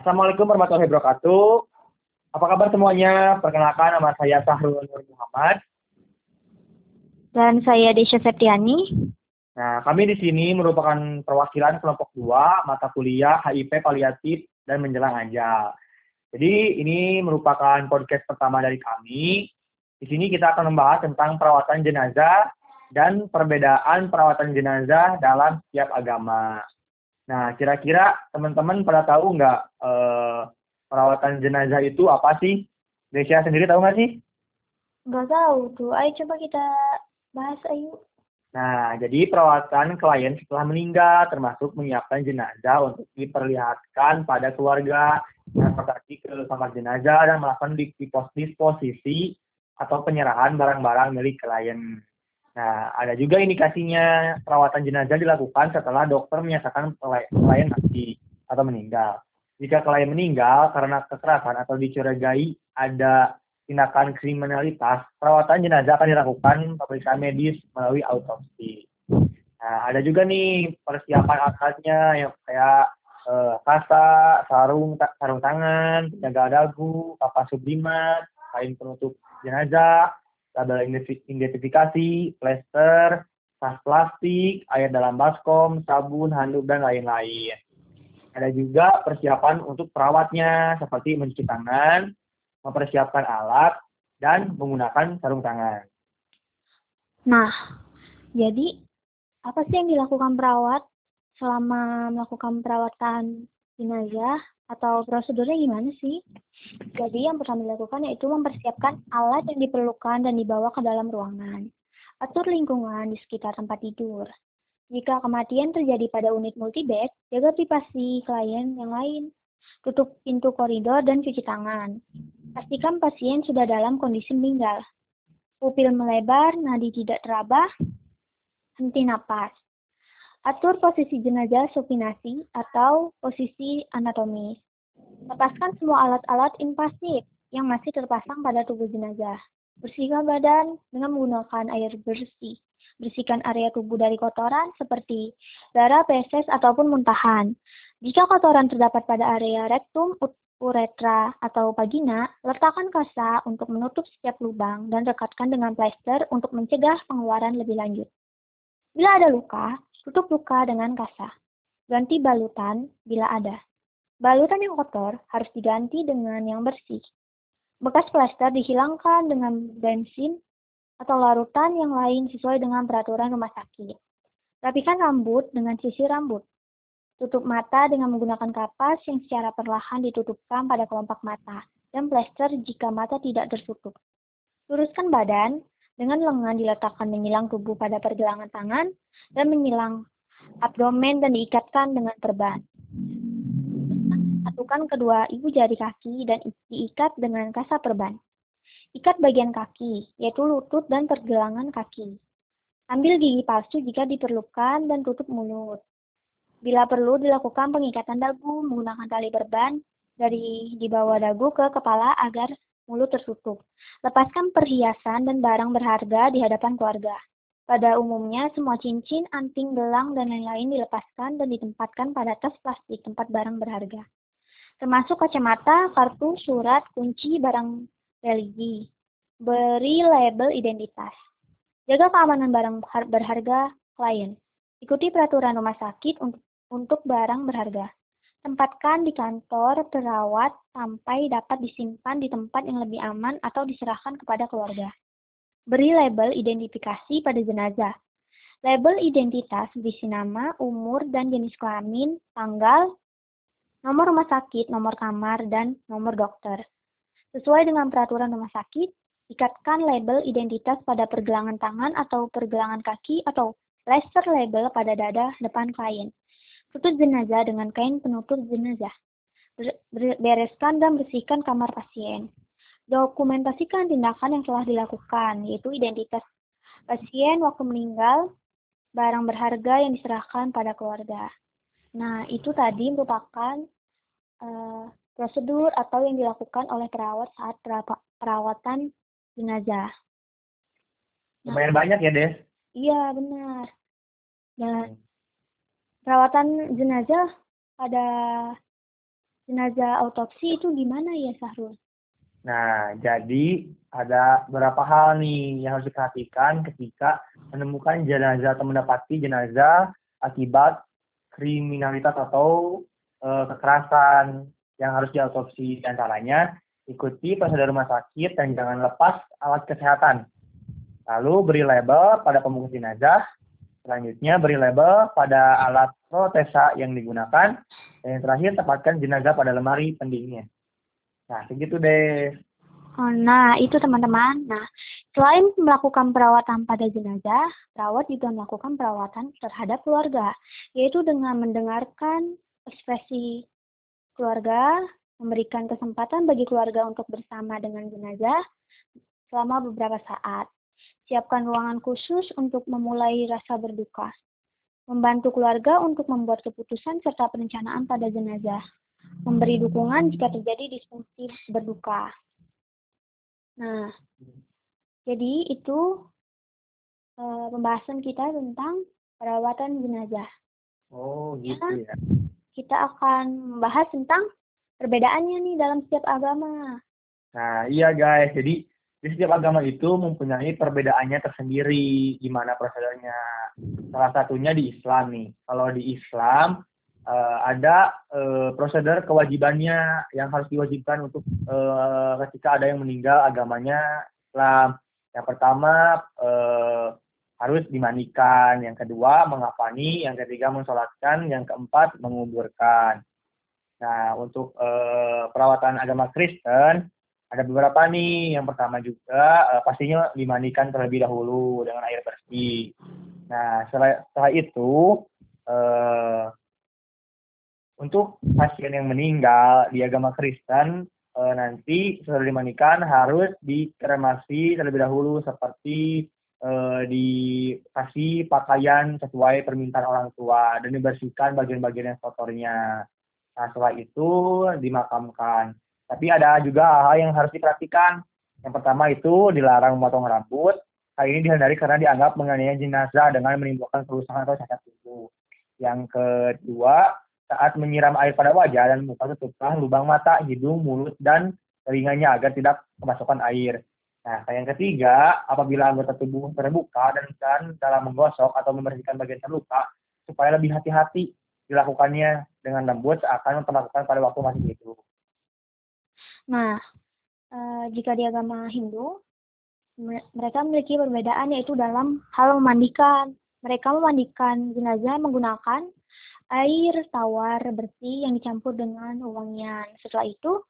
Assalamualaikum warahmatullahi wabarakatuh. Apa kabar semuanya? Perkenalkan nama saya Sahrul Nur Muhammad. Dan saya Desya Septiani. Nah, kami di sini merupakan perwakilan kelompok 2 mata kuliah HIP Paliatif dan Menjelang Anjal. Jadi ini merupakan podcast pertama dari kami. Di sini kita akan membahas tentang perawatan jenazah dan perbedaan perawatan jenazah dalam setiap agama. Nah, kira-kira teman-teman pada tahu nggak eh, perawatan jenazah itu apa sih? Desya sendiri tahu nggak sih? Nggak tahu tuh. Ayo coba kita bahas ayo. Nah, jadi perawatan klien setelah meninggal termasuk menyiapkan jenazah untuk diperlihatkan pada keluarga, transportasi ke kamar jenazah dan melakukan disposisi atau penyerahan barang-barang milik klien. Nah, ada juga indikasinya perawatan jenazah dilakukan setelah dokter menyatakan klien mati atau meninggal. Jika klien meninggal karena kekerasan atau dicurigai ada tindakan kriminalitas, perawatan jenazah akan dilakukan pemeriksaan medis melalui autopsi. Nah, ada juga nih persiapan alatnya yang kayak eh, kasa, sarung sarung tangan, penjaga dagu, kapas sublimat, kain penutup jenazah, tabel identifikasi, plester, tas plastik, air dalam baskom, sabun, handuk, dan lain-lain. Ada juga persiapan untuk perawatnya, seperti mencuci tangan, mempersiapkan alat, dan menggunakan sarung tangan. Nah, jadi apa sih yang dilakukan perawat selama melakukan perawatan jenazah atau prosedurnya gimana sih? Jadi yang pertama dilakukan yaitu mempersiapkan alat yang diperlukan dan dibawa ke dalam ruangan. Atur lingkungan di sekitar tempat tidur. Jika kematian terjadi pada unit multibed, jaga privasi klien yang lain. Tutup pintu koridor dan cuci tangan. Pastikan pasien sudah dalam kondisi meninggal. Pupil melebar, nadi tidak terabah, henti napas. Atur posisi jenazah supinasi atau posisi anatomis. Lepaskan semua alat-alat invasif yang masih terpasang pada tubuh jenazah. Bersihkan badan dengan menggunakan air bersih. Bersihkan area tubuh dari kotoran seperti darah, feses, ataupun muntahan. Jika kotoran terdapat pada area rektum, uretra, atau vagina, letakkan kasa untuk menutup setiap lubang dan rekatkan dengan plester untuk mencegah pengeluaran lebih lanjut. Bila ada luka, tutup luka dengan kasa. Ganti balutan bila ada. Balutan yang kotor harus diganti dengan yang bersih. Bekas plester dihilangkan dengan bensin atau larutan yang lain sesuai dengan peraturan rumah sakit. Rapikan rambut dengan sisir rambut. Tutup mata dengan menggunakan kapas yang secara perlahan ditutupkan pada kelopak mata dan plester jika mata tidak tertutup. Luruskan badan dengan lengan diletakkan menyilang tubuh pada pergelangan tangan dan menyilang abdomen dan diikatkan dengan perban. Satukan kedua ibu jari kaki dan diikat dengan kasa perban. Ikat bagian kaki, yaitu lutut dan pergelangan kaki. Ambil gigi palsu jika diperlukan dan tutup mulut. Bila perlu dilakukan pengikatan dagu menggunakan tali perban dari di bawah dagu ke kepala agar mulut tertutup. Lepaskan perhiasan dan barang berharga di hadapan keluarga. Pada umumnya, semua cincin, anting, gelang, dan lain-lain dilepaskan dan ditempatkan pada tas plastik tempat barang berharga termasuk kacamata, kartu, surat, kunci, barang religi. Beri label identitas. Jaga keamanan barang berharga klien. Ikuti peraturan rumah sakit untuk, barang berharga. Tempatkan di kantor perawat sampai dapat disimpan di tempat yang lebih aman atau diserahkan kepada keluarga. Beri label identifikasi pada jenazah. Label identitas berisi nama, umur, dan jenis kelamin, tanggal, nomor rumah sakit, nomor kamar, dan nomor dokter. Sesuai dengan peraturan rumah sakit, ikatkan label identitas pada pergelangan tangan atau pergelangan kaki atau laser label pada dada depan klien. Tutup jenazah dengan kain penutup jenazah. Bereskan dan bersihkan kamar pasien. Dokumentasikan tindakan yang telah dilakukan, yaitu identitas pasien waktu meninggal, barang berharga yang diserahkan pada keluarga. Nah, itu tadi merupakan uh, prosedur atau yang dilakukan oleh perawat saat perawatan jenazah. Nah, Lumayan banyak ya, Des? Iya, benar. Dan perawatan jenazah pada jenazah autopsi itu gimana ya Sahrul? Nah, jadi ada beberapa hal nih yang harus diperhatikan ketika menemukan jenazah atau mendapati jenazah akibat kriminalitas atau e, kekerasan yang harus diautopsi antaranya ikuti prosedur rumah sakit dan jangan lepas alat kesehatan. Lalu beri label pada pembungkus jenazah. Selanjutnya beri label pada alat protesa yang digunakan. Dan yang terakhir tempatkan jenazah pada lemari pendingnya. Nah, segitu deh. Oh, nah, itu teman-teman. Nah, selain melakukan perawatan pada jenazah, perawat juga melakukan perawatan terhadap keluarga, yaitu dengan mendengarkan ekspresi keluarga, memberikan kesempatan bagi keluarga untuk bersama dengan jenazah selama beberapa saat. Siapkan ruangan khusus untuk memulai rasa berduka. Membantu keluarga untuk membuat keputusan serta perencanaan pada jenazah. Memberi dukungan jika terjadi disfungsi berduka. Nah, jadi itu uh, pembahasan kita tentang perawatan jenazah. Oh, gitu ya kita akan membahas tentang perbedaannya nih dalam setiap agama. Nah, iya guys. Jadi di setiap agama itu mempunyai perbedaannya tersendiri gimana prosedurnya. Salah satunya di Islam nih. Kalau di Islam uh, ada uh, prosedur kewajibannya yang harus diwajibkan untuk uh, ketika ada yang meninggal agamanya Islam. Yang pertama uh, harus dimandikan, yang kedua mengapani, yang ketiga mensolatkan, yang keempat menguburkan. Nah, untuk eh, perawatan agama Kristen ada beberapa nih. Yang pertama juga eh, pastinya dimandikan terlebih dahulu dengan air bersih. Nah, setelah, setelah itu eh, untuk pasien yang meninggal di agama Kristen eh, nanti setelah dimandikan harus dikremasi terlebih dahulu seperti eh, dikasih pakaian sesuai permintaan orang tua dan dibersihkan bagian-bagian yang kotornya. Nah, setelah itu dimakamkan. Tapi ada juga hal-hal yang harus diperhatikan. Yang pertama itu dilarang memotong rambut. Hal ini dihindari karena dianggap menganiaya jenazah dengan menimbulkan kerusakan atau cacat tubuh. Yang kedua, saat menyiram air pada wajah dan muka tutuplah lubang mata, hidung, mulut, dan telinganya agar tidak kemasukan air. Nah, yang ketiga, apabila anggota tubuh terbuka dan, dan dalam menggosok atau membersihkan bagian terluka, supaya lebih hati-hati dilakukannya dengan lembut akan memperlakukan pada waktu masih hidup. Nah, e, jika di agama Hindu, mereka memiliki perbedaan yaitu dalam hal memandikan. Mereka memandikan jenazah menggunakan air tawar bersih yang dicampur dengan wangian. Setelah itu,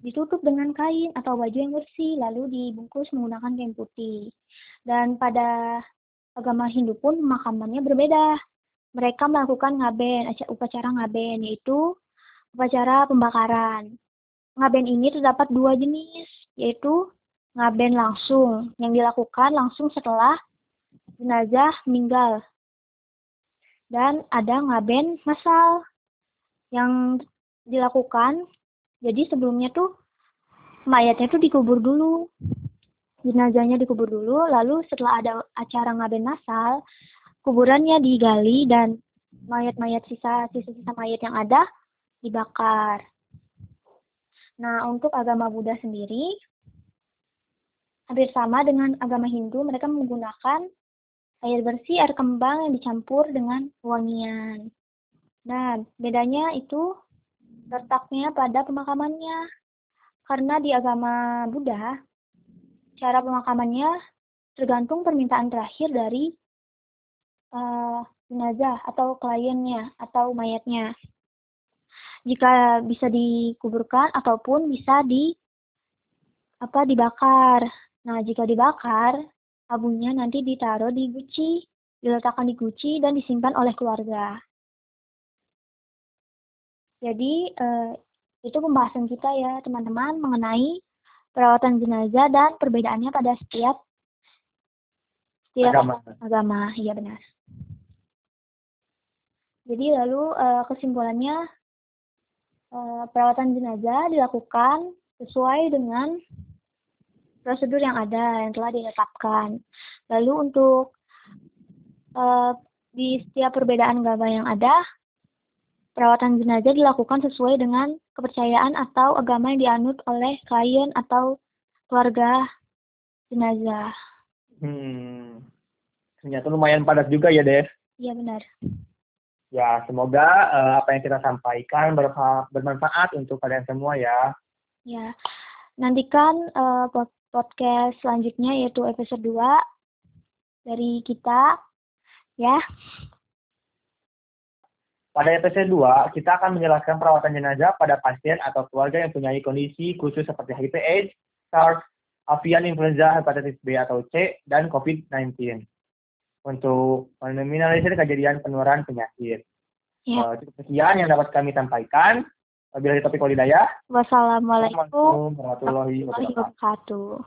ditutup dengan kain atau baju yang bersih, lalu dibungkus menggunakan kain putih. Dan pada agama Hindu pun pemakamannya berbeda. Mereka melakukan ngaben, upacara ngaben, yaitu upacara pembakaran. Ngaben ini terdapat dua jenis, yaitu ngaben langsung, yang dilakukan langsung setelah jenazah meninggal. Dan ada ngaben masal, yang dilakukan jadi sebelumnya tuh mayatnya tuh dikubur dulu. Jenazahnya dikubur dulu, lalu setelah ada acara ngaben masal, kuburannya digali dan mayat-mayat sisa sisa-sisa mayat yang ada dibakar. Nah, untuk agama Buddha sendiri hampir sama dengan agama Hindu, mereka menggunakan air bersih, air kembang yang dicampur dengan wangian. Nah, bedanya itu letaknya pada pemakamannya. Karena di agama Buddha, cara pemakamannya tergantung permintaan terakhir dari uh, jenazah atau kliennya atau mayatnya. Jika bisa dikuburkan ataupun bisa di apa dibakar. Nah, jika dibakar, abunya nanti ditaruh di guci, diletakkan di guci dan disimpan oleh keluarga. Jadi eh, itu pembahasan kita ya teman-teman mengenai perawatan jenazah dan perbedaannya pada setiap setiap agama. agama. Iya benar. Jadi lalu eh, kesimpulannya eh, perawatan jenazah dilakukan sesuai dengan prosedur yang ada yang telah ditetapkan. Lalu untuk uh, di setiap perbedaan agama yang ada perawatan jenazah dilakukan sesuai dengan kepercayaan atau agama yang dianut oleh klien atau keluarga jenazah. Hmm. Ternyata lumayan padat juga ya, Dev. Iya benar. Ya, semoga uh, apa yang kita sampaikan bermanfaat untuk kalian semua ya. Ya, nantikan uh, podcast selanjutnya yaitu episode 2 dari kita ya. Pada episode 2, kita akan menjelaskan perawatan jenazah pada pasien atau keluarga yang punya kondisi khusus seperti HIV AIDS, SARS, avian influenza, hepatitis B atau C, dan COVID-19 untuk meminimalisir kejadian penularan penyakit. Ya. Uh, cukup sekian yang dapat kami sampaikan. Bila topik walidayah. Wassalamualaikum warahmatullahi wabarakatuh.